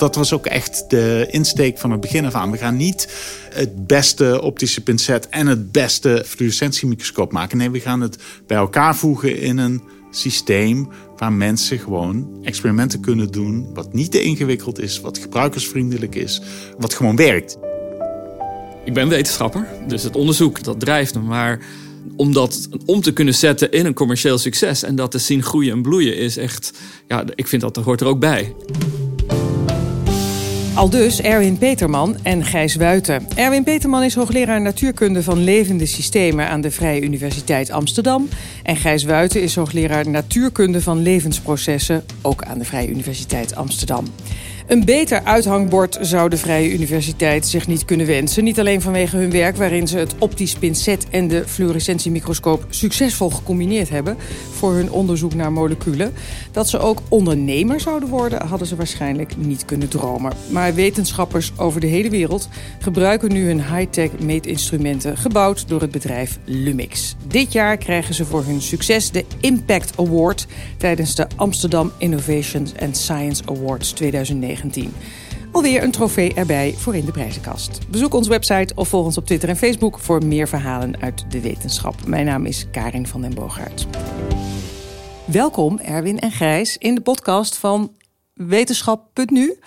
Dat was ook echt de insteek van het begin af aan. We gaan niet het beste optische pincet en het beste fluorescentiemicroscoop maken. Nee, we gaan het bij elkaar voegen in een systeem waar mensen gewoon experimenten kunnen doen. Wat niet te ingewikkeld is, wat gebruikersvriendelijk is, wat gewoon werkt. Ik ben wetenschapper, dus het onderzoek dat drijft me. Maar om dat om te kunnen zetten in een commercieel succes en dat te zien groeien en bloeien is echt, ja, ik vind dat er hoort er ook bij. Al dus Erwin Peterman en Gijs Wuiten. Erwin Peterman is hoogleraar natuurkunde van levende systemen aan de Vrije Universiteit Amsterdam. En Gijs Wuiten is hoogleraar natuurkunde van levensprocessen, ook aan de Vrije Universiteit Amsterdam. Een beter uithangbord zou de Vrije Universiteit zich niet kunnen wensen. Niet alleen vanwege hun werk waarin ze het optisch pincet en de fluorescentiemicroscoop succesvol gecombineerd hebben voor hun onderzoek naar moleculen. Dat ze ook ondernemer zouden worden, hadden ze waarschijnlijk niet kunnen dromen. Maar wetenschappers over de hele wereld gebruiken nu hun high-tech meetinstrumenten gebouwd door het bedrijf Lumix. Dit jaar krijgen ze voor hun succes de Impact Award tijdens de Amsterdam Innovation and Science Awards 2019. Alweer een trofee erbij voor in de prijzenkast. Bezoek onze website of volg ons op Twitter en Facebook voor meer verhalen uit de wetenschap. Mijn naam is Karin van den Boogaard. Welkom Erwin en Grijs in de podcast van Wetenschap.nu.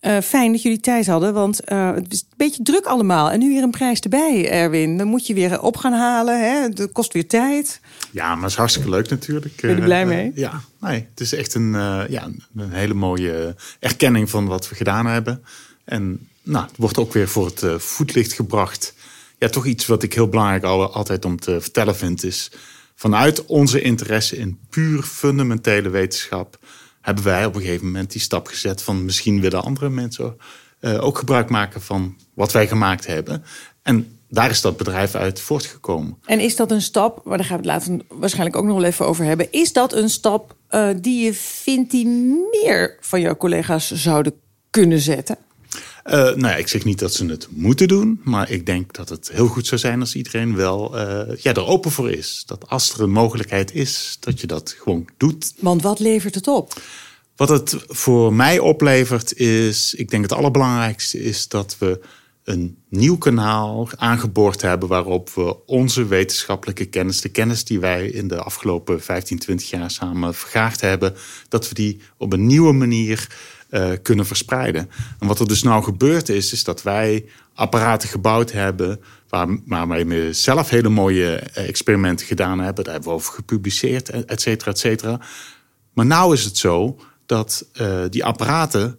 Uh, fijn dat jullie tijd hadden, want uh, het is een beetje druk allemaal. En nu weer een prijs erbij, Erwin. Dan moet je weer op gaan halen. Hè? Dat kost weer tijd. Ja, maar het is hartstikke leuk natuurlijk. Ben je er blij uh, mee? ja, nee, het is echt een, ja, een hele mooie erkenning van wat we gedaan hebben. En nou, het wordt ook weer voor het voetlicht gebracht. Ja, toch iets wat ik heel belangrijk altijd om te vertellen vind... is vanuit onze interesse in puur fundamentele wetenschap hebben wij op een gegeven moment die stap gezet van misschien willen andere mensen ook gebruik maken van wat wij gemaakt hebben. En daar is dat bedrijf uit voortgekomen. En is dat een stap, maar daar gaan we het later waarschijnlijk ook nog wel even over hebben. Is dat een stap uh, die je vindt die meer van jouw collega's zouden kunnen zetten? Uh, nou ja, ik zeg niet dat ze het moeten doen, maar ik denk dat het heel goed zou zijn als iedereen wel uh, ja, er open voor is. Dat als er een mogelijkheid is, dat je dat gewoon doet. Want wat levert het op? Wat het voor mij oplevert is, ik denk het allerbelangrijkste is dat we een nieuw kanaal aangeboord hebben waarop we onze wetenschappelijke kennis, de kennis die wij in de afgelopen 15, 20 jaar samen vergaard hebben, dat we die op een nieuwe manier uh, kunnen verspreiden. En wat er dus nou gebeurd is, is dat wij apparaten gebouwd hebben waar, waarmee we zelf hele mooie experimenten gedaan hebben. Daar hebben we over gepubliceerd, et cetera, et cetera. Maar nou is het zo dat uh, die apparaten,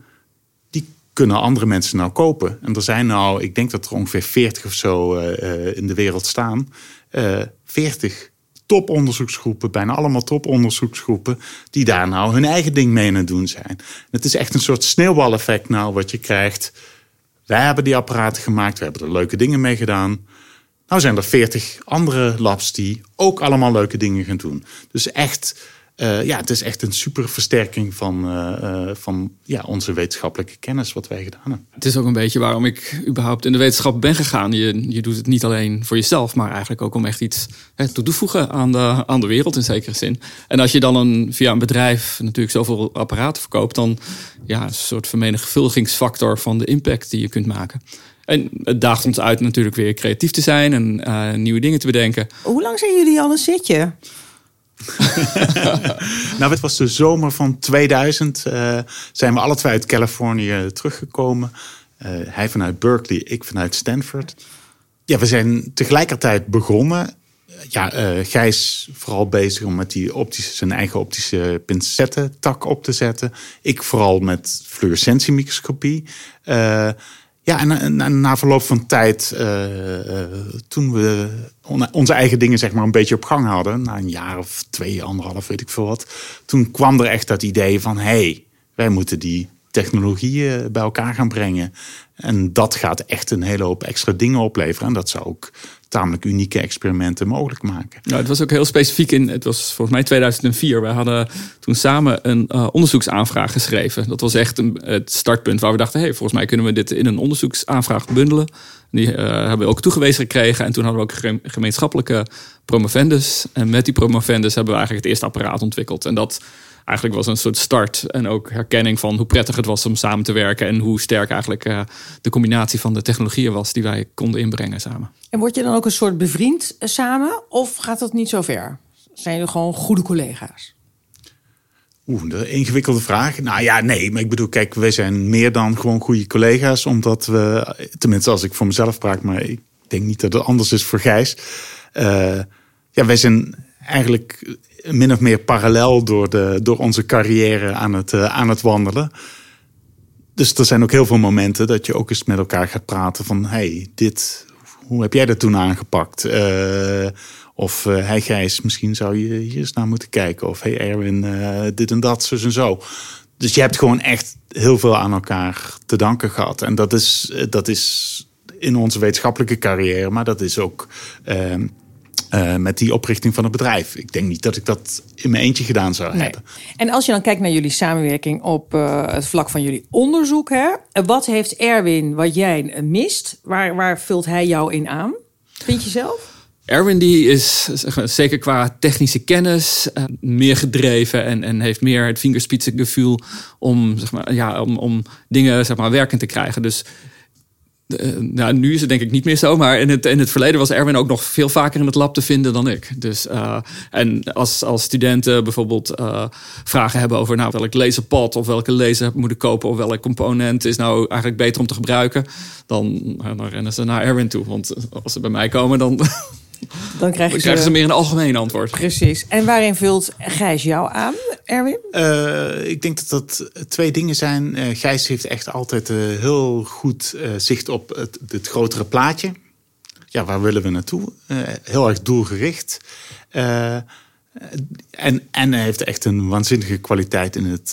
kunnen andere mensen nou kopen. En er zijn nou, ik denk dat er ongeveer 40 of zo uh, in de wereld staan. 40 toponderzoeksgroepen, bijna allemaal toponderzoeksgroepen, die daar nou hun eigen ding mee aan het doen zijn. Het is echt een soort sneeuwbaleffect nou wat je krijgt. Wij hebben die apparaten gemaakt, we hebben er leuke dingen mee gedaan. Nou zijn er veertig andere labs die ook allemaal leuke dingen gaan doen. Dus echt uh, ja, het is echt een super versterking van, uh, uh, van ja, onze wetenschappelijke kennis wat wij gedaan hebben. Het is ook een beetje waarom ik überhaupt in de wetenschap ben gegaan. Je, je doet het niet alleen voor jezelf, maar eigenlijk ook om echt iets hè, toe te voegen aan de, aan de wereld in zekere zin. En als je dan een, via een bedrijf natuurlijk zoveel apparaten verkoopt, dan ja, een soort vermenigvuldigingsfactor van de impact die je kunt maken. En het daagt ons uit natuurlijk weer creatief te zijn en nieuwe dingen te bedenken. Hoe lang zijn jullie al een zitje? nou, het was de zomer van 2000. Uh, zijn we alle twee uit Californië teruggekomen. Uh, hij vanuit Berkeley, ik vanuit Stanford. Ja, we zijn tegelijkertijd begonnen. Ja, uh, Gijs vooral bezig om met die optische, zijn eigen optische pincetten tak op te zetten. Ik vooral met fluorescentiemicroscopie. Ja, en, na verloop van tijd, uh, toen we onze eigen dingen zeg maar een beetje op gang hadden, na een jaar of twee, anderhalf, weet ik veel wat, toen kwam er echt dat idee van, hé, hey, wij moeten die technologieën bij elkaar gaan brengen. En dat gaat echt een hele hoop extra dingen opleveren. En dat zou ook tamelijk unieke experimenten mogelijk maken. Nou, het was ook heel specifiek in, het was volgens mij 2004. We hadden toen samen een uh, onderzoeksaanvraag geschreven. Dat was echt een, het startpunt waar we dachten, hey, volgens mij kunnen we dit in een onderzoeksaanvraag bundelen. Die uh, hebben we ook toegewezen gekregen. En toen hadden we ook gemeenschappelijke promovendus. En met die promovendus hebben we eigenlijk het eerste apparaat ontwikkeld. En dat eigenlijk was een soort start en ook herkenning van hoe prettig het was om samen te werken en hoe sterk eigenlijk uh, de combinatie van de technologieën was die wij konden inbrengen samen. En word je dan ook een soort bevriend samen of gaat dat niet zo ver? Zijn jullie gewoon goede collega's? Oeh, een ingewikkelde vraag. Nou ja, nee, maar ik bedoel, kijk, wij zijn meer dan gewoon goede collega's, omdat we, tenminste als ik voor mezelf praat, maar ik denk niet dat het anders is voor Gijs. Uh, ja, wij zijn eigenlijk min of meer parallel door, de, door onze carrière aan het, uh, aan het wandelen. Dus er zijn ook heel veel momenten dat je ook eens met elkaar gaat praten van, hey, dit, hoe heb jij dat toen aangepakt? Uh, of uh, hey Gijs, misschien zou je hier eens naar moeten kijken. Of hey Erwin, dit en dat, zo en zo. Dus je hebt gewoon echt heel veel aan elkaar te danken gehad. En dat is, dat is in onze wetenschappelijke carrière, maar dat is ook uh, met die oprichting van het bedrijf. Ik denk niet dat ik dat in mijn eentje gedaan zou nee. hebben. En als je dan kijkt naar jullie samenwerking op uh, het vlak van jullie onderzoek, hè, wat heeft Erwin wat jij mist? Waar, waar vult hij jou in aan? Vind je zelf? Erwin die is zeker qua technische kennis uh, meer gedreven en, en heeft meer het vingerspitsengevoel om, zeg maar, ja, om, om dingen zeg maar, werkend te krijgen. Dus uh, nou, nu is het denk ik niet meer zo, maar in het, in het verleden was Erwin ook nog veel vaker in het lab te vinden dan ik. Dus, uh, en als, als studenten bijvoorbeeld uh, vragen hebben over nou, welk laserpad of welke laser moeten kopen of welk component is nou eigenlijk beter om te gebruiken, dan, dan rennen ze naar Erwin toe. Want als ze bij mij komen, dan Dan krijgen, krijgen ze, meer een algemeen antwoord. Precies. En waarin vult Gijs jou aan, Erwin? Uh, ik denk dat dat twee dingen zijn. Uh, Gijs heeft echt altijd uh, heel goed zicht op het, het, grotere plaatje. Ja, waar willen we naartoe? heel erg doelgericht. en, en hij heeft echt een waanzinnige kwaliteit in het,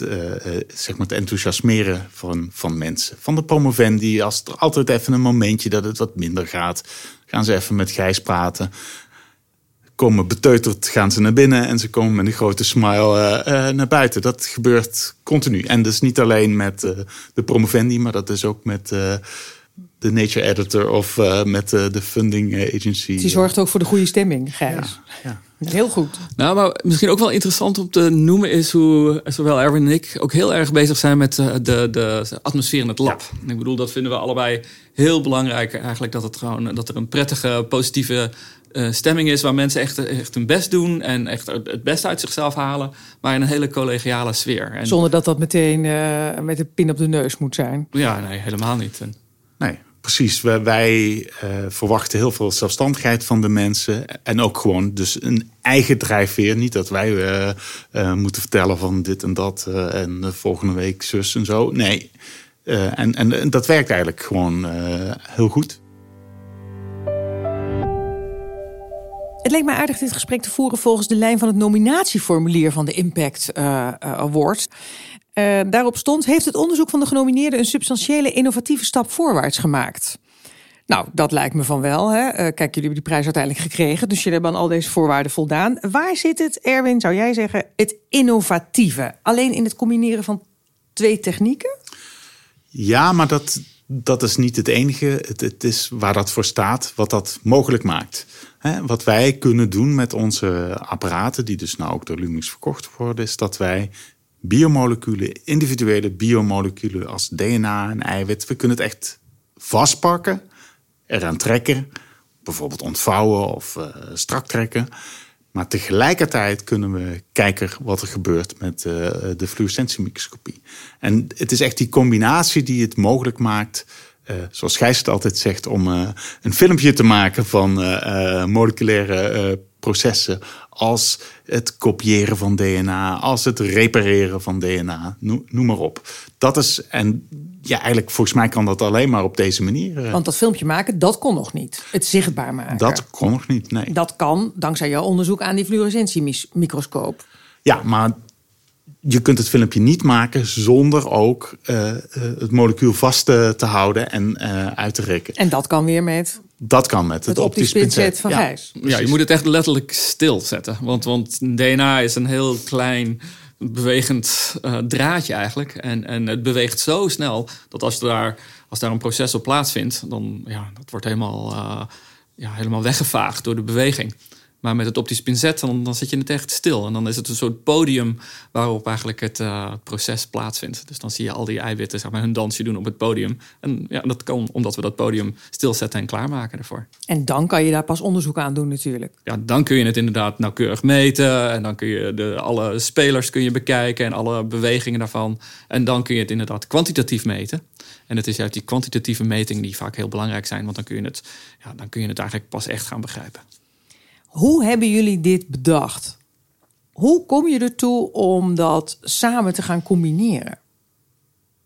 zeg maar het enthousiasmeren van, van mensen. Van de promovendi, als er altijd even een momentje dat het wat minder gaat, gaan ze even met Gijs praten. Komen beteuterd, gaan ze naar binnen en ze komen met een grote smile uh, uh, naar buiten. Dat gebeurt continu. En dus niet alleen met uh, de promovendi, maar dat is ook met de nature editor of met de funding agency. Die zorgt ook voor de goede stemming, Gijs. Ja, ja. Heel goed. Nou, maar misschien ook wel interessant om te noemen is hoe zowel Erwin en ik ook heel erg bezig zijn met de, de atmosfeer in het lab. Ja. Ik bedoel, dat vinden we allebei heel belangrijk eigenlijk dat, het gewoon, dat er een prettige, positieve uh, stemming is waar mensen echt, echt hun best doen en echt het beste uit zichzelf halen, maar in een hele collegiale sfeer. En, Zonder dat dat meteen uh, met een pin op de neus moet zijn. Ja, nee, helemaal niet. En, nee, precies. Wij, wij uh, verwachten heel veel zelfstandigheid van de mensen en ook gewoon dus een eigen drijfveer. Niet dat wij moeten vertellen van dit en dat en volgende week zus en zo. Nee. Uh, en, en, en, dat werkt eigenlijk gewoon uh, heel goed. Het leek mij aardig dit gesprek te voeren volgens de lijn van het nominatieformulier van de Impact uh, Award. daarop stond: Heeft het onderzoek van de genomineerden een substantiële innovatieve stap voorwaarts gemaakt? Nou, dat lijkt me van wel. Hè? kijk, jullie hebben die prijs uiteindelijk gekregen, dus jullie hebben aan al deze voorwaarden voldaan. Waar zit het, Erwin, zou jij zeggen, het innovatieve? Alleen in het combineren van twee technieken? Ja, maar dat, dat is niet het enige. Het, het, is waar dat voor staat, wat dat mogelijk maakt. Wat wij kunnen doen met onze apparaten, die dus nou ook door Lumix verkocht worden, is dat wij biomoleculen, individuele biomoleculen als DNA en eiwit, we kunnen het echt vastpakken, eraan trekken, bijvoorbeeld ontvouwen of uh, strak trekken. Maar tegelijkertijd kunnen we kijken wat er gebeurt met uh, de fluorescentiemicroscopie. En het is echt die combinatie die het mogelijk maakt, uh, zoals Gijs het altijd zegt, om uh, een filmpje te maken van moleculaire processen als het kopiëren van DNA, als het repareren van DNA, noem, noem maar op. Dat is, en ja, eigenlijk volgens mij kan dat alleen maar op deze manier. Want dat filmpje maken, dat kon nog niet. Het zichtbaar maken. Dat kon nog niet, nee. Dat kan dankzij jouw onderzoek aan die fluorescentiemicroscoop. Ja, maar je kunt het filmpje niet maken zonder ook uh, het molecuul vast te, te houden en uh, uit te rekken. En dat kan weer met dat kan met het, het optisch pincet van ja. Gijs. Ja, je moet het echt letterlijk stilzetten. Want, want DNA is een heel klein bewegend uh, draadje eigenlijk. En, en het beweegt zo snel dat als daar, als daar een proces op plaatsvindt, dan ja, dat wordt helemaal, uh, ja, helemaal weggevaagd door de beweging. Maar met het optisch pincet, dan, dan zit je het echt stil. En dan is het een soort podium waarop eigenlijk het uh, proces plaatsvindt. Dus dan zie je al die eiwitten zeg maar, hun dansje doen op het podium. En ja, dat kan omdat we dat podium stilzetten en klaarmaken ervoor. En dan kan je daar pas onderzoek aan doen natuurlijk. Ja, dan kun je het inderdaad nauwkeurig meten. En dan kun je de, alle spelers kun je bekijken en alle bewegingen daarvan. En dan kun je het inderdaad kwantitatief meten. En het is juist die kwantitatieve metingen die vaak heel belangrijk zijn. Want dan kun je het, ja, dan kun je het eigenlijk pas echt gaan begrijpen. Hoe hebben jullie dit bedacht? Hoe kom je ertoe om dat samen te gaan combineren?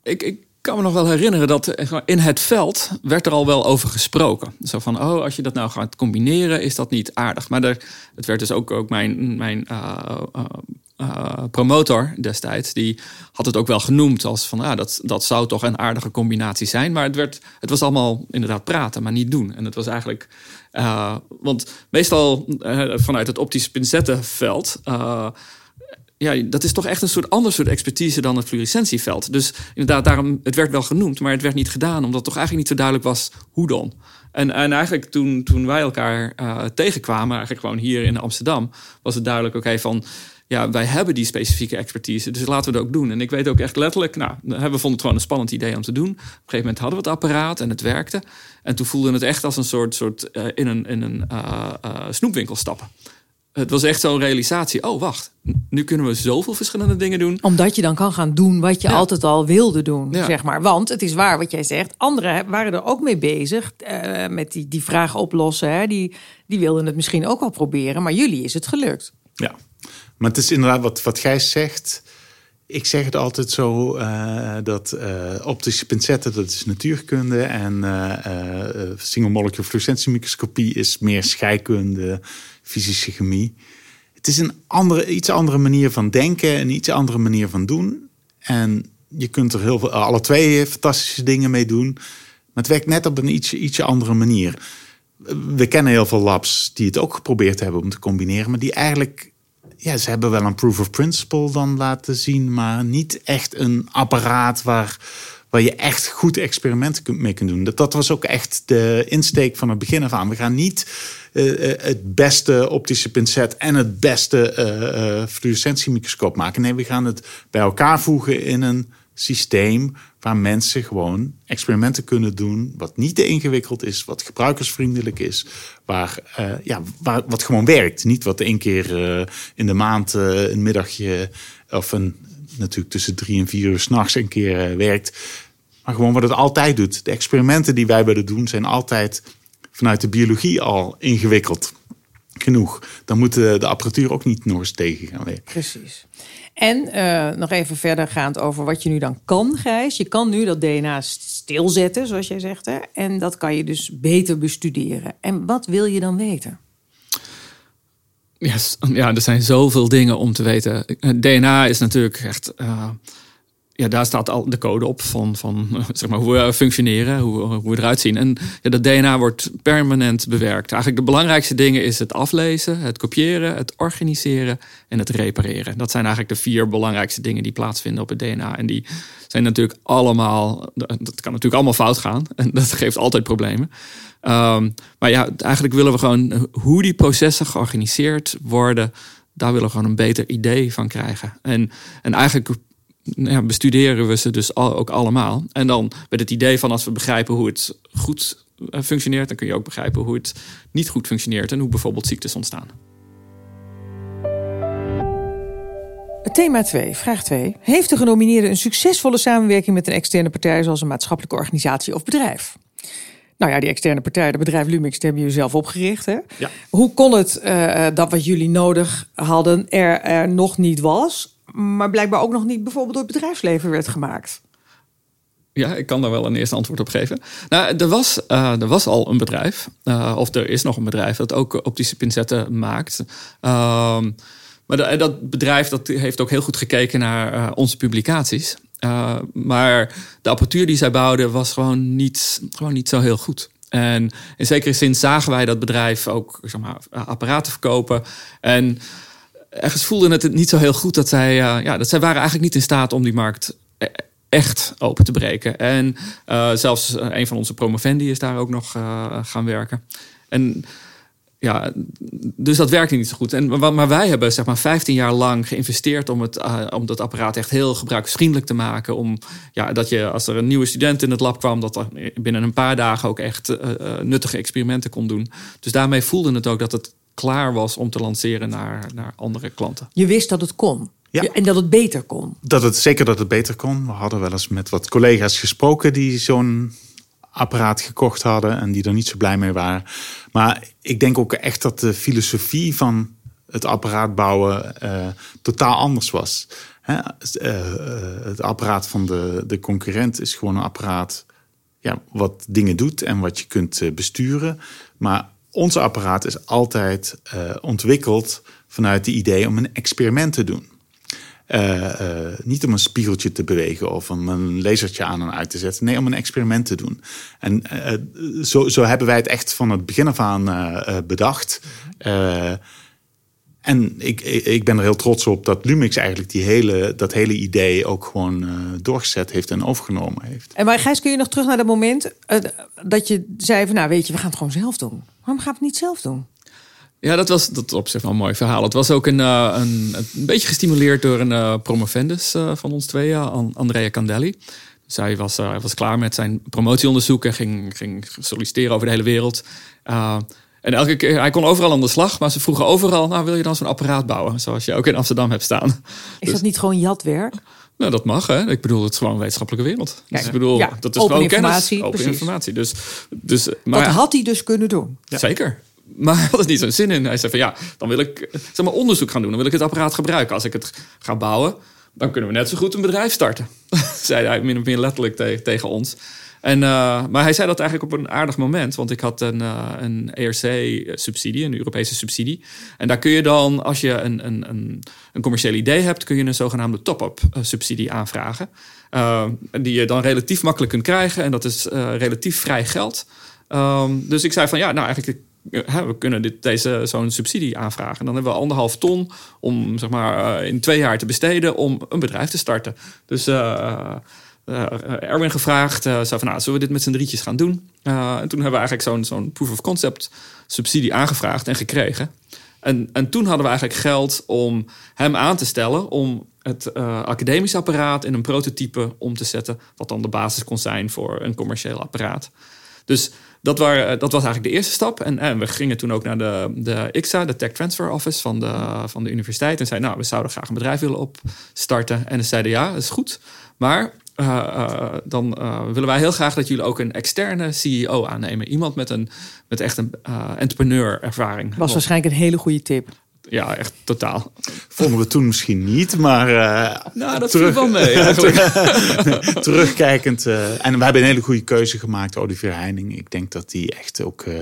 Ik, ik kan me nog wel herinneren dat in het veld werd er al wel over gesproken. Zo van, oh, als je dat nou gaat combineren, is dat niet aardig. Maar er, het werd dus ook, ook mijn, mijn uh, uh, promotor destijds, die had het ook wel genoemd als van, ja, dat, dat zou toch een aardige combinatie zijn. Maar het, werd, het was allemaal inderdaad praten, maar niet doen. En het was eigenlijk, uh, want meestal vanuit het optische pincettenveld ja, dat is toch echt een soort ander soort expertise dan het fluorescentieveld. Dus inderdaad, daarom, het werd wel genoemd, maar het werd niet gedaan, omdat het toch eigenlijk niet zo duidelijk was hoe dan. En, en eigenlijk toen, toen wij elkaar tegenkwamen, eigenlijk gewoon hier in Amsterdam, was het duidelijk, oké, van ja, wij hebben die specifieke expertise, dus laten we het ook doen. En ik weet ook echt letterlijk, nou, we vonden het gewoon een spannend idee om te doen. Op een gegeven moment hadden we het apparaat en het werkte. En toen voelden we het echt als een soort, soort uh, in een, in een uh, snoepwinkel stappen het was echt zo'n realisatie. Oh, wacht. Nu kunnen we zoveel verschillende dingen doen. Omdat je dan kan gaan doen wat je altijd al wilde doen, zeg maar. Want het is waar wat jij zegt. Anderen waren er ook mee bezig uh, met die, die vraag oplossen. Hè. Die, die wilden het misschien ook wel proberen. Maar jullie is het gelukt. Ja, maar het is inderdaad wat, wat zegt. Ik zeg het altijd zo uh, dat uh, optische pincetten, dat is natuurkunde. En uh, single molecule fluorescentiemicroscopie is meer scheikunde, fysische chemie. Het is een andere, iets andere manier van denken, een iets andere manier van doen. En je kunt er heel veel, alle twee fantastische dingen mee doen. Maar het werkt net op een iets, ietsje andere manier. We kennen heel veel labs die het ook geprobeerd hebben om te combineren, maar die eigenlijk ja, ze hebben wel een proof of principle dan laten zien, maar niet echt een apparaat waar, waar je echt goed experimenten mee kunt doen. Dat, dat was ook echt de insteek van het begin af aan. We gaan niet uh, het beste optische pincet en het beste uh, fluorescentiemicroscoop maken. Nee, we gaan het bij elkaar voegen in een systeem waar mensen gewoon experimenten kunnen doen. Wat niet te ingewikkeld is, wat gebruikersvriendelijk is. Waar, uh, ja, waar, wat gewoon werkt. Niet wat één keer uh, in de maand uh, een middagje of een, natuurlijk tussen drie en vier uur s'nachts een keer werkt. Maar gewoon wat het altijd doet. De experimenten die wij willen doen zijn altijd vanuit de biologie al ingewikkeld genoeg. Dan moet de, de apparatuur ook niet nog eens tegen gaan werken. Precies. En uh, nog even verder gaand over wat je nu dan kan, Gijs. Je kan nu dat DNA stilzetten, zoals jij zegt. Hè? En dat kan je dus beter bestuderen. En wat wil je dan weten? Yes. Ja, er zijn zoveel dingen om te weten. DNA is natuurlijk echt... Uh ja, daar staat al de code op van, van zeg maar, hoe we functioneren, hoe, hoe we eruit zien. En ja, dat DNA wordt permanent bewerkt. Eigenlijk de belangrijkste dingen is het aflezen, het kopiëren, het organiseren en het repareren. Dat zijn eigenlijk de vier belangrijkste dingen die plaatsvinden op het DNA. En die zijn natuurlijk allemaal, dat kan natuurlijk allemaal fout gaan. En dat geeft altijd problemen. Um, maar ja, eigenlijk willen we gewoon hoe die processen georganiseerd worden daar willen we gewoon een beter idee van krijgen. En, en eigenlijk ja, bestuderen we ze dus ook allemaal. En dan met het idee van als we begrijpen hoe het goed eh, functioneert, dan kun je ook begrijpen hoe het niet goed functioneert en hoe bijvoorbeeld ziektes ontstaan. Thema 2, vraag 2. Heeft de genomineerde een succesvolle samenwerking met een externe partij, zoals een maatschappelijke organisatie of bedrijf? Nou ja, die externe partij, de bedrijf Lumix, die hebben jullie zelf opgericht. Hè? Ja. Hoe kon het uh, dat wat jullie nodig hadden er, er nog niet was? Maar blijkbaar ook nog niet bijvoorbeeld door het bedrijfsleven werd gemaakt. Ja, ik kan daar wel een eerste antwoord op geven. Nou, er was, uh, er was al een bedrijf, uh, of er is nog een bedrijf dat ook optische pincetten maakt. Uh, maar dat bedrijf dat heeft ook heel goed gekeken naar onze publicaties. maar de apparatuur die zij bouwden was gewoon niet, gewoon niet zo heel goed. En in zekere zin zagen wij dat bedrijf ook zeg maar, apparaten verkopen. En ergens voelde het niet zo heel goed dat zij, uh, ja, dat zij waren eigenlijk niet in staat om die markt e-, echt open te breken. En uh, zelfs een van onze promovendi is daar ook nog gaan werken. En ja, dus dat werkte niet zo goed. En, maar wij hebben zeg maar 15 jaar lang geïnvesteerd om, het, om dat apparaat echt heel gebruiksvriendelijk te maken. Om ja, dat je als er een nieuwe student in het lab kwam, dat er binnen een paar dagen ook echt nuttige experimenten kon doen. Dus daarmee voelde het ook dat het klaar was om te lanceren naar, naar andere klanten. Je wist dat het kon. Ja. En dat het beter kon. Dat het, zeker dat het beter kon. We hadden wel eens met wat collega's gesproken die zo'n apparaat gekocht hadden en die er niet zo blij mee waren. Maar ik denk ook echt dat de filosofie van het apparaat bouwen uh, totaal anders was. Hè? Uh, het apparaat van de, de concurrent is gewoon een apparaat ja, wat dingen doet en wat je kunt besturen. Maar ons apparaat is altijd ontwikkeld vanuit de idee om een experiment te doen. Uh, uh, niet om een spiegeltje te bewegen of om een lasertje aan en uit te zetten. Nee, om een experiment te doen. En zo, zo, hebben wij het echt van het begin af aan bedacht. en ik, ik ben er heel trots op dat Lumix eigenlijk die hele, dat hele idee ook gewoon doorgezet heeft en overgenomen heeft. En maar Gijs, kun je nog terug naar dat moment dat je zei van nou weet je, we gaan het gewoon zelf doen. Waarom gaan we het niet zelf doen? Ja, dat was dat op zich wel een mooi verhaal. Het was ook een, uh, een, een, beetje gestimuleerd door een uh, promovendus uh, van ons tweeën, Andrea Candelli. Dus hij was, was klaar met zijn promotieonderzoek en ging, ging solliciteren over de hele wereld. en elke keer, hij kon overal aan de slag, maar ze vroegen overal: nou, wil je dan zo'n apparaat bouwen? Zoals je ook in Amsterdam hebt staan. Is dus, dat niet gewoon jatwerk? Nou, dat mag, hè? Ik bedoel, het is gewoon een wetenschappelijke wereld. dus ik bedoel, ja, dat is open gewoon informatie, kennis. Open precies. informatie. Dus, dus, maar, dat had hij dus kunnen doen. Zeker. Maar hij had er niet zo'n zin in. Hij zei van ja, dan wil ik zeg maar, onderzoek gaan doen. Dan wil ik het apparaat gebruiken. Als ik het ga bouwen, dan kunnen we net zo goed een bedrijf starten. zei hij min of meer letterlijk te tegen ons. En, uh, maar hij zei dat eigenlijk op een aardig moment. Want ik had een, uh, een ERC-subsidie, een Europese subsidie. En daar kun je dan, als je een, een, een, een commercieel idee hebt... kun je een zogenaamde top-up subsidie aanvragen. Uh, die je dan relatief makkelijk kunt krijgen. En dat is relatief vrij geld. Um, dus ik zei van ja, nou eigenlijk we kunnen dit, deze, zo'n subsidie aanvragen. Dan hebben we anderhalf ton om zeg maar, in twee jaar te besteden om een bedrijf te starten. Dus Erwin gevraagd, uh, zei van nou, zullen we dit met z'n drietjes gaan doen? en toen hebben we eigenlijk zo'n zo'n proof of concept subsidie aangevraagd en gekregen. En, en toen hadden we eigenlijk geld om hem aan te stellen om het academisch apparaat in een prototype om te zetten, wat dan de basis kon zijn voor een commercieel apparaat. Dus dat, dat was eigenlijk de eerste stap. En, en, we gingen toen ook naar de, de IXA, de Tech Transfer Office van de, van de universiteit. En zeiden, nou, we zouden graag een bedrijf willen opstarten. En ze zeiden, ja, dat is goed. Maar uh, uh, dan uh, willen wij heel graag dat jullie ook een externe CEO aannemen. Iemand met, een, met echt een entrepreneur ervaring. Was waarschijnlijk een hele goede tip. Ja, echt totaal. Vonden we toen misschien niet, maar... Uh, nou, dat terug, wel mee terugkijkend. Uh, en we hebben een hele goede keuze gemaakt, Olivier Heining. Ik denk dat die echt ook uh,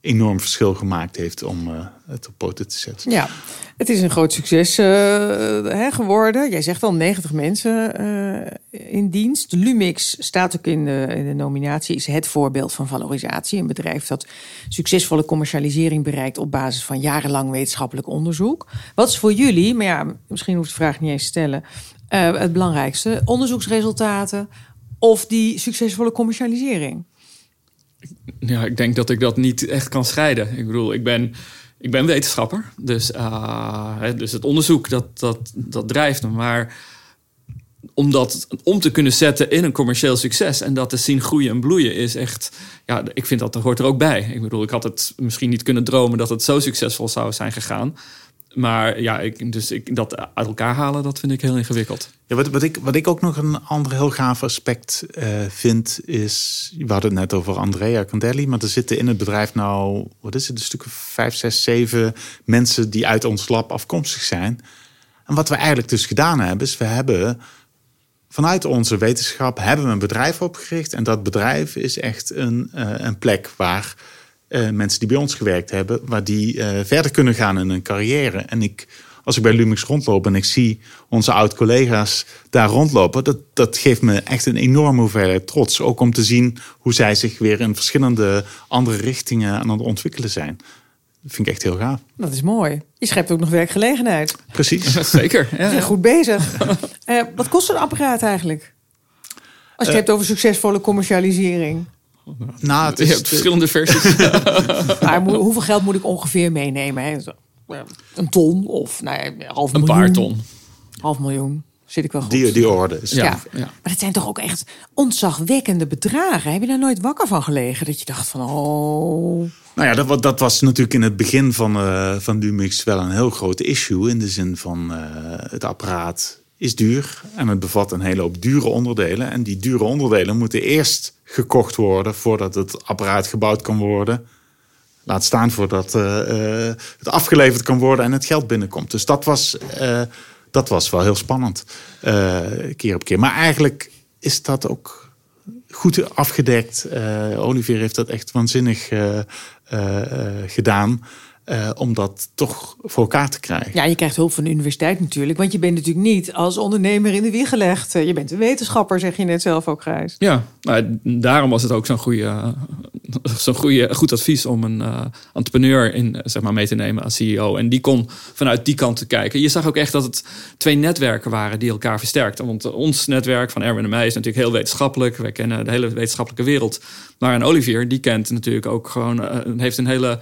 enorm verschil gemaakt heeft om het op poten te zetten. Ja, het is een groot succes hè, geworden. Jij zegt al 90 mensen in dienst. Lumix staat ook in de, in de nominatie, is het voorbeeld van valorisatie. Een bedrijf dat succesvolle commercialisering bereikt op basis van jarenlang wetenschappelijk onderzoek. Wat is voor jullie, maar ja, misschien hoeft de vraag niet eens te stellen, het belangrijkste? Onderzoeksresultaten of die succesvolle commercialisering? Ja, ik denk dat ik dat niet echt kan scheiden. Ik bedoel, ik ben, ik ben wetenschapper. Dus, uh, dus het onderzoek, dat, dat, dat drijft me. Maar om dat om te kunnen zetten in een commercieel succes en dat te zien groeien en bloeien is echt, ja, ik vind dat er hoort er ook bij. Ik bedoel, ik had het misschien niet kunnen dromen dat het zo succesvol zou zijn gegaan. Maar ja, ik, dus ik, dat uit elkaar halen, dat vind ik heel ingewikkeld. Ja, wat, wat, ik, wat ik ook nog een ander heel gaaf aspect uh, vind, is. We hadden het net over Andrea Candelli, maar er zitten in het bedrijf nou, wat is het, een stuk of vijf, zes, zeven mensen die uit ons lab afkomstig zijn. En wat we eigenlijk dus gedaan hebben, is we hebben vanuit onze wetenschap hebben we een bedrijf opgericht. En dat bedrijf is echt een, uh, een plek waar uh, mensen die bij ons gewerkt hebben, waar die uh, verder kunnen gaan in hun carrière. En ik, als ik bij Lumix rondloop en ik zie onze oud-collega's daar rondlopen, dat, dat geeft me echt een enorme hoeveelheid trots. Ook om te zien hoe zij zich weer in verschillende andere richtingen aan het ontwikkelen zijn. Dat vind ik echt heel gaaf. Dat is mooi. Je schept ook nog werkgelegenheid. Precies. Zeker. Ja, ja. Goed bezig. uh, wat kost een apparaat eigenlijk? Als je het uh, hebt over succesvolle commercialisering. Nou, het Je is, hebt verschillende versies. Maar hoeveel geld moet ik ongeveer meenemen? Hè? Zo, eh, Een ton of nou ja, half Een miljoen? paar ton. Half miljoen. Zit ik wel goed? die, die orde. Is Ja. Ja. ja. Maar het zijn toch ook echt ontzagwekkende bedragen. Heb je daar nooit wakker van gelegen? Dat je dacht van, oh... Nou ja, dat, dat was natuurlijk in het begin van, eh van Lumix wel een heel groot issue. In de zin van eh, het apparaat is duur en het bevat een hele hoop dure onderdelen. En die dure onderdelen moeten eerst gekocht worden voordat het apparaat gebouwd kan worden. Laat staan voordat eh, eh, het afgeleverd kan worden en het geld binnenkomt. Dus dat was, eh, dat was wel heel spannend, keer op keer. Maar eigenlijk is dat ook goed afgedekt. Olivier heeft dat echt waanzinnig gedaan. Eh, om dat toch voor elkaar te krijgen. Ja, je krijgt hulp van de universiteit natuurlijk. Want je bent natuurlijk niet als ondernemer in de wieg gelegd. Eh, Je bent een wetenschapper, zeg je net zelf ook, Grijs. Ja, nou, daarom was het ook zo'n goede, zo'n goede, goed advies om een eh, entrepreneur in, zeg maar, mee te nemen als CEO. En die kon vanuit die kant te kijken. Je zag ook echt dat het twee netwerken waren die elkaar versterkten. Want ons netwerk van Erwin en mij is natuurlijk heel wetenschappelijk. Wij kennen de hele wetenschappelijke wereld. Maar een Olivier, die kent natuurlijk ook gewoon, heeft een hele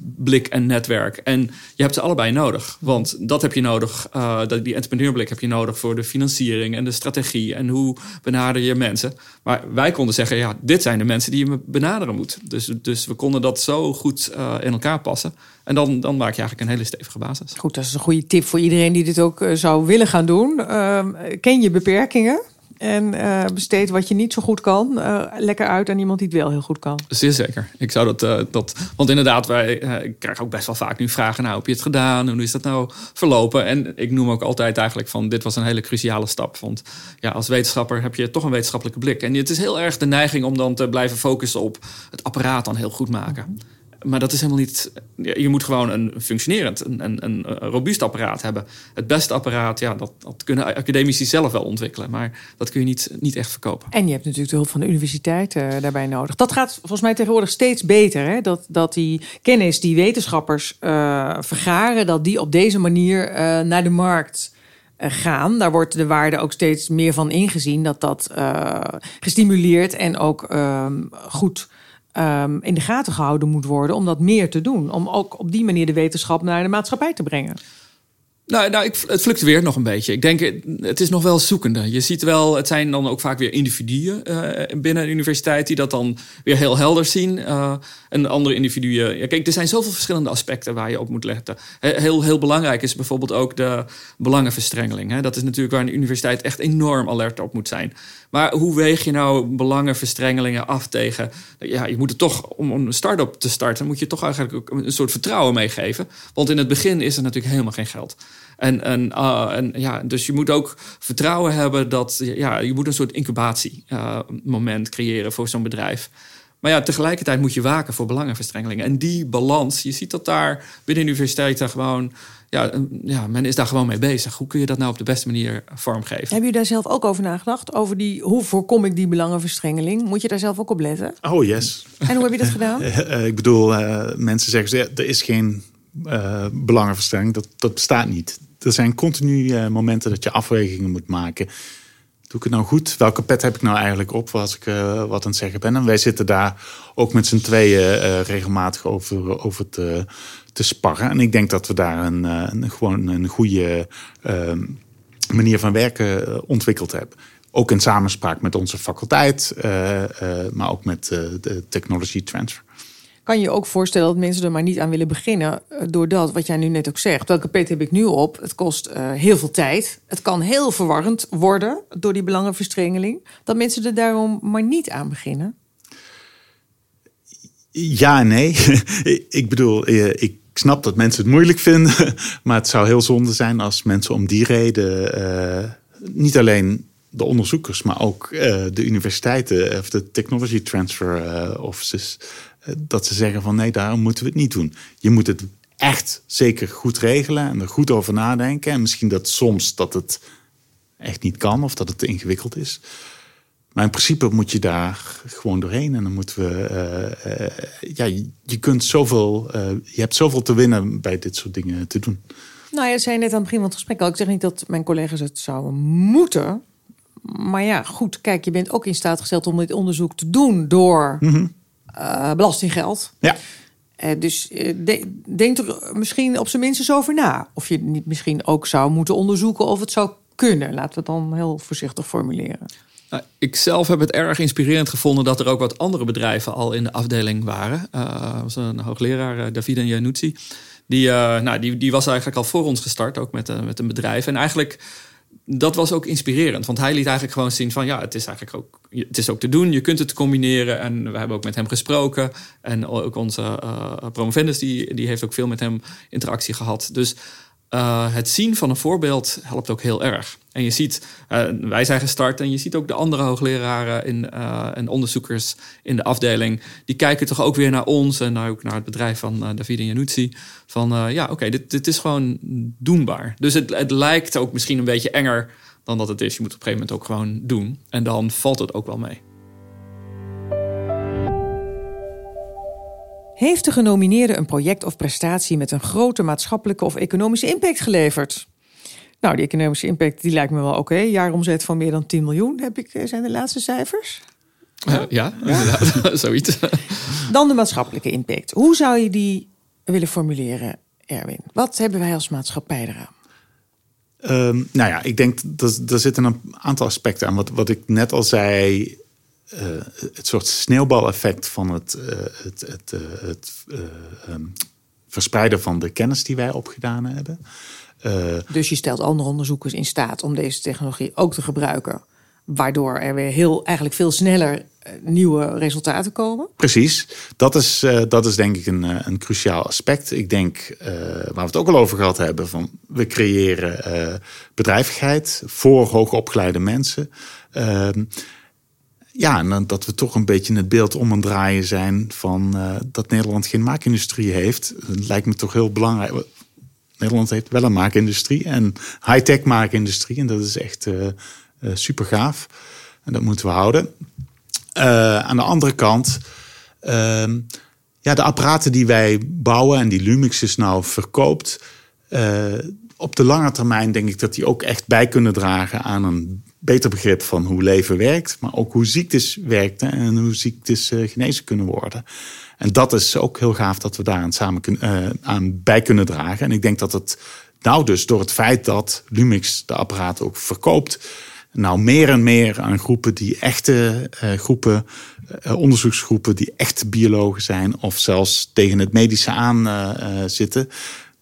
entrepreneurblik en netwerk. En je hebt ze allebei nodig. Want dat heb je nodig, dat- die entrepreneurblik heb je nodig voor de financiering en de strategie. En hoe benader je mensen. Maar wij konden zeggen, ja, dit zijn de mensen die je benaderen moet. Dus, dus we konden dat zo goed eh, in elkaar passen. En dan, dan maak je eigenlijk een hele stevige basis. Goed, dat is een goede tip voor iedereen die dit ook eh, zou willen gaan doen. Ehm, ken je beperkingen en eh, besteed wat je niet zo goed kan eh, lekker uit aan iemand die het wel heel goed kan. Zeer zeker. Ik zou dat, eh, dat want inderdaad, wij ik krijg ook best wel vaak nu vragen, nou, heb je het gedaan? Hoe is dat nou verlopen? En ik noem ook altijd eigenlijk van, dit was een hele cruciale stap. Want ja, als wetenschapper heb je toch een wetenschappelijke blik. En het is heel erg de neiging om dan te blijven focussen op het apparaat dan heel goed maken. Maar dat is helemaal niet. Je moet gewoon een functionerend, een, een, een robuust apparaat hebben. Het beste apparaat, ja, dat, dat kunnen academici zelf wel ontwikkelen. Maar dat kun je niet, niet echt verkopen. En je hebt natuurlijk de hulp van de universiteit eh, daarbij nodig. Dat gaat volgens mij tegenwoordig steeds beter. Hè? Dat, dat die kennis die wetenschappers eh, vergaren, dat die op deze manier eh, naar de markt eh, gaan. Daar wordt de waarde ook steeds meer van ingezien. Dat dat eh, gestimuleerd en ook ehm, goed ehm, in de gaten gehouden moet worden. Om dat meer te doen. Om ook op die manier de wetenschap naar de maatschappij te brengen. Nou, nou ik, het fluctueert nog een beetje. Ik denk, het is nog wel zoekende. Je ziet wel, het zijn dan ook vaak weer individuen eh, binnen een universiteit die dat dan weer heel helder zien. Eh, en andere individuen. Ja, kijk, er zijn zoveel verschillende aspecten waar je op moet letten. He- Heel, heel belangrijk is bijvoorbeeld ook de belangenverstrengeling. Hè. Dat is natuurlijk waar een universiteit echt enorm alert op moet zijn. Maar hoe weeg je nou belangenverstrengelingen af tegen... Ja, je moet het toch, om een start-up te starten... moet je toch eigenlijk ook een soort vertrouwen meegeven. Want in het begin is er natuurlijk helemaal geen geld. En, en, ah, en ja, dus je moet ook vertrouwen hebben dat... Ja, je moet een soort incubatiemoment creëren voor zo'n bedrijf. Maar ja, tegelijkertijd moet je waken voor belangenverstrengelingen. En die balans, je ziet dat daar binnen universiteiten gewoon... Ja, ja, men is daar gewoon mee bezig. Hoe kun je dat nou op de beste manier vormgeven? Hebben jullie daar zelf ook over nagedacht? Over die, hoe voorkom ik die belangenverstrengeling? Moet je daar zelf ook op letten? Oh yes. En hoe heb je dat gedaan? Eh, eh, ik bedoel, eh, mensen zeggen, ja, er is geen eh belangenverstrengeling. Dat, dat bestaat niet. Er zijn continu eh, momenten dat je afwegingen moet maken. Doe ik het nou goed? Welke pet heb ik nou eigenlijk op als ik eh, wat aan het zeggen ben? En wij zitten daar ook met z'n tweeën eh, regelmatig over, over te, te sparren. En ik denk dat we daar een, een, gewoon een goede eh, manier van werken ontwikkeld hebben. Ook in samenspraak met onze faculteit, maar ook met de technology transfer. Kan je je ook voorstellen dat mensen er maar niet aan willen beginnen... eh, doordat, wat jij nu net ook zegt, welke pet heb ik nu op? Het kost eh, heel veel tijd. Het kan heel verwarrend worden door die belangenverstrengeling. Dat mensen er daarom maar niet aan beginnen. Ja nee. ik bedoel, eh, ik snap dat mensen het moeilijk vinden. Maar het zou heel zonde zijn als mensen om die reden... niet alleen de onderzoekers, maar ook de universiteiten... of de technology transfer offices... dat ze zeggen van nee, daarom moeten we het niet doen. Je moet het echt zeker goed regelen en er goed over nadenken. En misschien dat soms dat het echt niet kan of dat het te ingewikkeld is. Maar in principe moet je daar gewoon doorheen. En dan moeten we. eh, eh, ja, je- kunt zoveel. eh, je hebt zoveel te winnen bij dit soort dingen te doen. Nou, je zei net aan het begin van het gesprek al... ik zeg niet dat mijn collega's het zouden moeten... Maar ja, goed, kijk, je bent ook in staat gesteld om dit onderzoek te doen door eh, belastinggeld. Ja. Eh, dus eh, de- denk er misschien op zijn minst eens over na. Of je niet misschien ook zou moeten onderzoeken of het zou kunnen. Laten we het dan heel voorzichtig formuleren. Nou, ik zelf heb het erg inspirerend gevonden dat er ook wat andere bedrijven al in de afdeling waren. Eh, Er was een hoogleraar, Davide Januzzi. Die, eh, nou, die, die was eigenlijk al voor ons gestart, ook met, met een bedrijf. En eigenlijk, dat was ook inspirerend. Want hij liet eigenlijk gewoon zien van... ja, het is eigenlijk ook, het is ook te doen. Je kunt het combineren. En we hebben ook met hem gesproken. En ook onze eh promovendus, die, die heeft ook veel met hem interactie gehad. Dus eh, het zien van een voorbeeld helpt ook heel erg. En je ziet, eh, wij zijn gestart en je ziet ook de andere hoogleraren in, eh, en onderzoekers in de afdeling. Die kijken toch ook weer naar ons en ook naar het bedrijf van Davide Januzzi. Van ja, oké, dit, dit is gewoon doenbaar. Dus het, het lijkt ook misschien een beetje enger dan dat het is. Je moet op een gegeven moment ook gewoon doen. En dan valt het ook wel mee. Heeft de genomineerde een project of prestatie met een grote maatschappelijke of economische impact geleverd? Nou, die economische impact die lijkt me wel oké. Jaaromzet van meer dan 10 miljoen heb ik, eh, zijn de laatste cijfers. Eh, ja, inderdaad, zoiets. Dan de maatschappelijke impact. Hoe zou je die willen formuleren, Erwin? Wat hebben wij als maatschappij eraan? Ehm, nou ja, ik denk dat er zitten een aantal aspecten aan. Wat, wat ik net al zei, eh, het soort sneeuwbaleffect van het, eh, het, het, eh, het eh, ehm, verspreiden van de kennis die wij opgedaan hebben. Dus je stelt andere onderzoekers in staat om deze technologie ook te gebruiken. Waardoor er weer heel, eigenlijk veel sneller nieuwe resultaten komen. Precies, dat is, dat is denk ik een, een cruciaal aspect. Ik denk, waar we het ook al over gehad hebben, van we creëren bedrijvigheid voor hoogopgeleide mensen. Ja, en dat we toch een beetje het beeld om en draaien zijn van eh, dat Nederland geen maakindustrie heeft. Dat lijkt me toch heel belangrijk. Nederland heeft wel een maakindustrie en high-tech maakindustrie. En dat is echt eh super gaaf. En dat moeten we houden. Eh, aan de andere kant, ehm, ja, de apparaten die wij bouwen en die Lumix dus nou verkoopt, eh, op de lange termijn denk ik dat die ook echt bij kunnen dragen aan een beter begrip van hoe leven werkt, maar ook hoe ziektes werken en hoe ziektes eh, genezen kunnen worden. En dat is ook heel gaaf dat we daar aan, samen kun- eh, aan bij kunnen dragen. En ik denk dat het nou dus door het feit dat Lumix de apparaten ook verkoopt, nou meer en meer aan groepen die echte eh, groepen, onderzoeksgroepen die echt biologen zijn of zelfs tegen het medische aan zitten,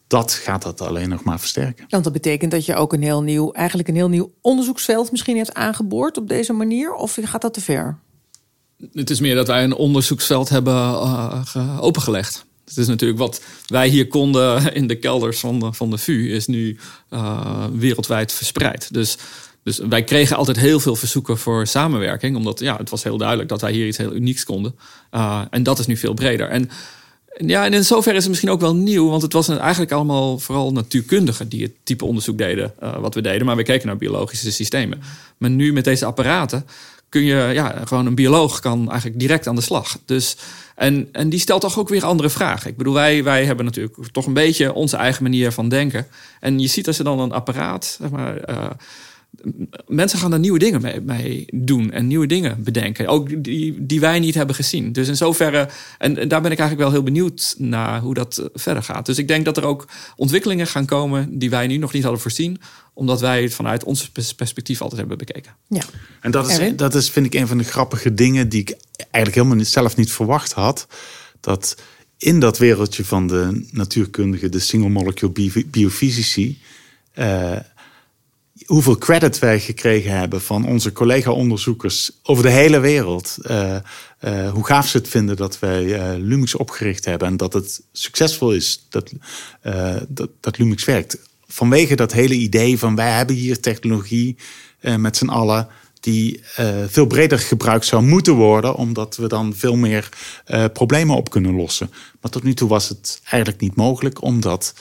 dat gaat dat alleen nog maar versterken. Want dat betekent dat je ook een heel nieuw, eigenlijk een heel nieuw onderzoeksveld misschien hebt aangeboord op deze manier. Of gaat dat te ver? Het is meer dat wij een onderzoeksveld hebben eh, ge- opengelegd. Het is natuurlijk wat wij hier konden in de kelders van de, van de VU, is nu eh, wereldwijd verspreid. Dus, dus wij kregen altijd heel veel verzoeken voor samenwerking, omdat ja, het was heel duidelijk dat wij hier iets heel unieks konden. Uh, en dat is nu veel breder. En ja, en in zoverre is het misschien ook wel nieuw, want het was eigenlijk allemaal vooral natuurkundigen die het type onderzoek deden uh, wat we deden, maar we keken naar biologische systemen. Maar nu met deze apparaten kun je, ja, gewoon een bioloog kan eigenlijk direct aan de slag. Dus, en, en die stelt toch ook weer andere vragen. Ik bedoel, wij, wij hebben natuurlijk toch een beetje onze eigen manier van denken. En je ziet als je dan een apparaat, zeg maar, uh, mensen gaan er nieuwe dingen mee, mee, doen en nieuwe dingen bedenken. Ook die, die wij niet hebben gezien. Dus in zoverre, en, en daar ben ik eigenlijk wel heel benieuwd naar hoe dat verder gaat. Dus ik denk dat er ook ontwikkelingen gaan komen die wij nu nog niet hadden voorzien omdat wij het vanuit ons perspectief altijd hebben bekeken. Ja. En dat is, dat is, vind ik, een van de grappige dingen die ik eigenlijk helemaal niet, zelf niet verwacht had. Dat in dat wereldje van de natuurkundige, de single molecule biofysici, uh, hoeveel credit wij gekregen hebben van onze collega-onderzoekers over de hele wereld. Uh, uh, hoe gaaf ze het vinden dat wij uh, Lumix opgericht hebben en dat het succesvol is dat, dat, dat Lumix werkt vanwege dat hele idee van wij hebben hier technologie met z'n allen die veel breder gebruikt zou moeten worden, omdat we dan veel meer problemen op kunnen lossen. Maar tot nu toe was het eigenlijk niet mogelijk, omdat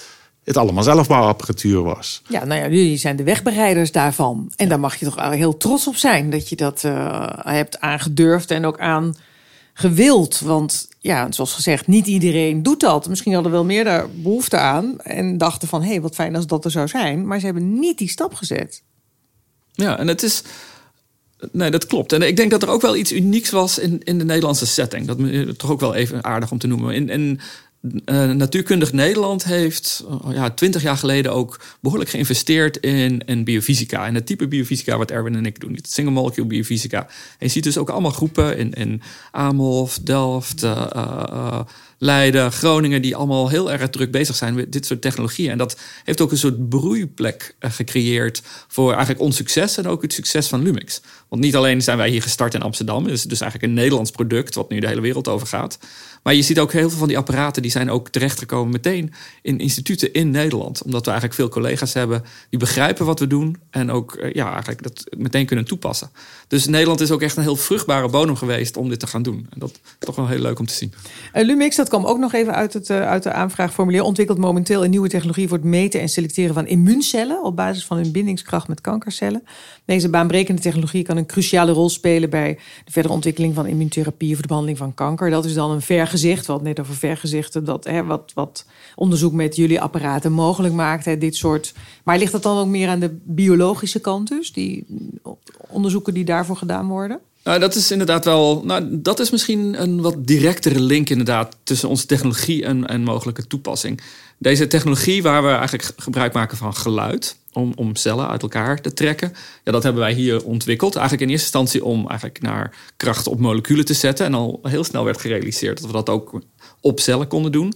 het allemaal zelfbouwapparatuur was. Ja, nou ja, jullie zijn de wegbereiders daarvan. En daar mag je toch heel trots op zijn dat je dat uh, hebt aangedurfd en ook aan gewild. Want ja, zoals gezegd, niet iedereen doet dat. Misschien hadden wel meer daar behoefte aan en dachten van... hé, hey, wat fijn als dat er zou zijn. Maar ze hebben niet die stap gezet. Ja, en het is... Nee, dat klopt. En ik denk dat er ook wel iets unieks was in, in de Nederlandse setting. Dat is toch ook wel even aardig om te noemen. In, in uh, Natuurkundig Nederland heeft uh, ja, twintig jaar geleden ook behoorlijk geïnvesteerd in, in biofysica. En het type biofysica wat Erwin en ik doen. Het single molecule biofysica. En je ziet dus ook allemaal groepen in, in Amelhof, Delft, uh, Leiden, Groningen, die allemaal heel erg druk bezig zijn met dit soort technologieën. En dat heeft ook een soort broeiplek eh, gecreëerd voor eigenlijk ons succes en ook het succes van Lumix. Want niet alleen zijn wij hier gestart in Amsterdam, het is dus eigenlijk een Nederlands product wat nu de hele wereld over gaat. Maar je ziet ook heel veel van die apparaten die zijn ook terechtgekomen meteen in instituten in Nederland. Omdat we eigenlijk veel collega's hebben die begrijpen wat we doen en ook eh, ja, eigenlijk dat meteen kunnen toepassen. Dus Nederland is ook echt een heel vruchtbare bodem geweest om dit te gaan doen. En dat is toch wel heel leuk om te zien. Uh, Lumix, dat kwam ook nog even uit, het, uh, uit de aanvraagformulier. Ontwikkelt momenteel een nieuwe technologie voor het meten en selecteren van immuuncellen op basis van hun bindingskracht met kankercellen. Deze baanbrekende technologie kan een cruciale rol spelen bij de verdere ontwikkeling van immuuntherapie voor de behandeling van kanker. Dat is dan een vergezicht, wat net over vergezichten, dat hè, wat, wat onderzoek met jullie apparaten mogelijk maakt. Hè, dit soort. Maar ligt dat dan ook meer aan de biologische kant, dus die onderzoeken die daarvoor gedaan worden? Nou, dat is inderdaad wel. Nou, dat is misschien een wat directere link inderdaad tussen onze technologie en, en mogelijke toepassing. Deze technologie, waar we eigenlijk gebruik maken van geluid om, om cellen uit elkaar te trekken, ja, dat hebben wij hier ontwikkeld. Eigenlijk in eerste instantie om eigenlijk naar kracht op moleculen te zetten. En al heel snel werd gerealiseerd dat we dat ook op cellen konden doen.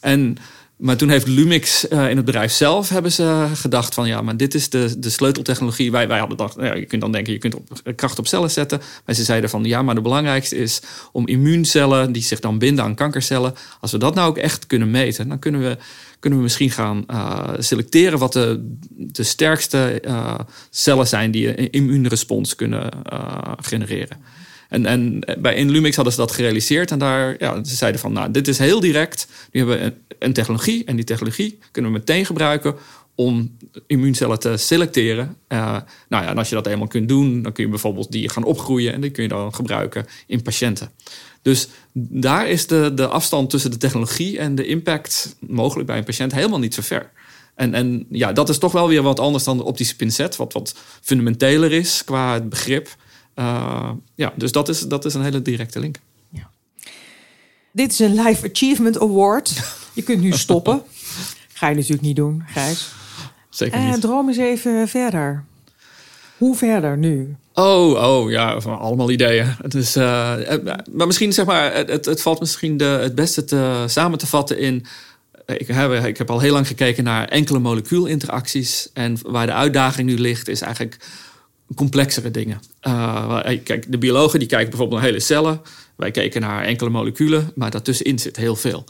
En maar toen heeft Lumix uh, in het bedrijf zelf hebben ze gedacht van ja, maar dit is de, de sleuteltechnologie. Wij, wij hadden gedacht, ja, je kunt dan denken, je kunt op, kracht op cellen zetten. Maar ze zeiden van ja, maar de belangrijkste is om immuuncellen die zich dan binden aan kankercellen. Als we dat nou ook echt kunnen meten, dan kunnen we, kunnen we misschien gaan uh, selecteren wat de, de sterkste cellen zijn die een immuunrespons kunnen genereren. En, bij in Lumix hadden ze dat gerealiseerd. En daar, ja, ze zeiden van, nou, dit is heel direct. Nu hebben we een, technologie. En die technologie kunnen we meteen gebruiken om immuuncellen te selecteren. Uh, nou ja, en als je dat eenmaal kunt doen, dan kun je bijvoorbeeld die gaan opgroeien en die kun je dan gebruiken in patiënten. Dus daar is de, de afstand tussen de technologie en de impact mogelijk bij een patiënt helemaal niet zo ver. En, en ja, dat is toch wel weer wat anders dan de optische pincet, wat wat fundamenteler is qua het begrip. Uh, ja, dus dat is, dat is een hele directe link. Ja. Dit is een Life Achievement Award. Je kunt nu stoppen. Ga je natuurlijk niet doen, Gijs. Zeker niet. Uh, droom eens even verder. Hoe verder nu? Oh, oh ja, van allemaal ideeën. Het is, uh, maar misschien zeg maar, het, het valt misschien de, het beste te, samen te vatten in. Ik heb, ik heb al heel lang gekeken naar enkele molecuulinteracties. En waar de uitdaging nu ligt, is eigenlijk complexere dingen. Uh, kijk, de biologen die kijken bijvoorbeeld naar hele cellen. Wij kijken naar enkele moleculen, maar daartussenin zit heel veel.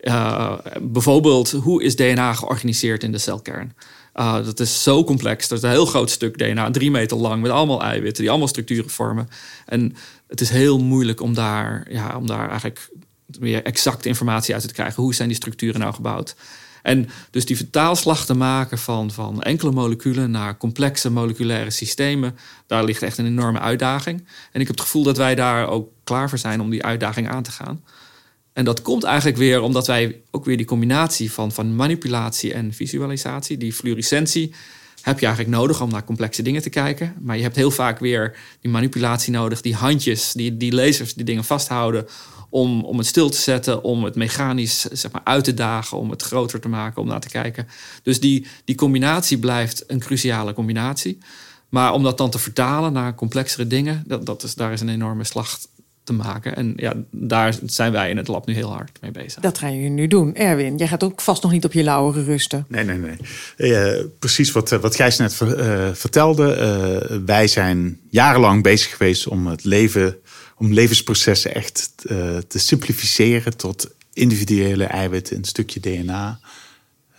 Uh, bijvoorbeeld, hoe is DNA georganiseerd in de celkern? Uh, dat is zo complex. Dat is een heel groot stuk DNA, drie meter lang, met allemaal eiwitten die allemaal structuren vormen. En het is heel moeilijk om daar, ja, om daar eigenlijk meer exacte informatie uit te krijgen. Hoe zijn die structuren nou gebouwd? En dus die vertaalslag te maken van, van enkele moleculen naar complexe moleculaire systemen, daar ligt echt een enorme uitdaging. En ik heb het gevoel dat wij daar ook klaar voor zijn om die uitdaging aan te gaan. En dat komt eigenlijk weer omdat wij ook weer die combinatie van, van manipulatie en visualisatie, die fluorescentie, heb je eigenlijk nodig om naar complexe dingen te kijken. Maar je hebt heel vaak weer die manipulatie nodig, die handjes, die, die lasers die dingen vasthouden om, om het stil te zetten, om het mechanisch zeg maar, uit te dagen, om het groter te maken, om naar te kijken. Dus die, die combinatie blijft een cruciale combinatie. Maar om dat dan te vertalen naar complexere dingen, dat, dat is, daar is een enorme slag te maken. En ja, daar zijn wij in het lab nu heel hard mee bezig. Dat gaan jullie nu doen. Erwin, jij gaat ook vast nog niet op je lauweren rusten. Nee, nee, nee. Uh, precies wat, wat Gijs net uh, vertelde. Uh, wij zijn jarenlang bezig geweest om het leven om levensprocessen echt uh, te simplificeren tot individuele eiwitten, een stukje DNA.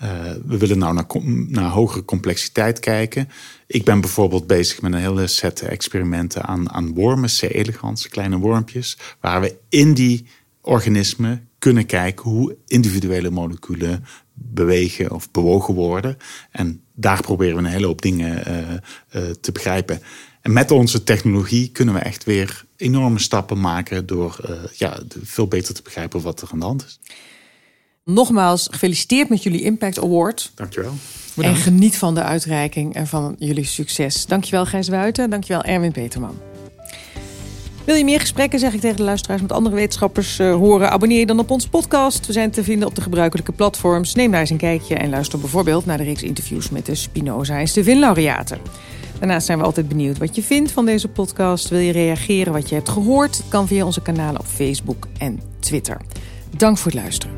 Uh, we willen nou naar, naar, hogere complexiteit kijken. Ik ben bijvoorbeeld bezig met een hele set experimenten aan, aan wormen, C. elegans, kleine wormpjes, waar we in die organismen kunnen kijken hoe individuele moleculen bewegen of bewogen worden. En daar proberen we een hele hoop dingen uh, te begrijpen. En met onze technologie kunnen we echt weer enorme stappen maken door uh, ja, veel beter te begrijpen wat er aan de hand is. Nogmaals, gefeliciteerd met jullie Impact Award. Dankjewel. En geniet van de uitreiking en van jullie succes. Dankjewel Gijs Wuiten, dankjewel Erwin Peterman. Wil je meer gesprekken, zeg ik tegen de luisteraars, met andere wetenschappers uh, horen? Abonneer je dan op onze podcast. We zijn te vinden op de gebruikelijke platforms. Neem daar eens een kijkje en luister bijvoorbeeld naar de reeks interviews met de Spinoza en Stevin-laureaten. Daarnaast zijn we altijd benieuwd wat je vindt van deze podcast. Wil je reageren wat je hebt gehoord? Het kan via onze kanalen op Facebook en Twitter. Dank voor het luisteren.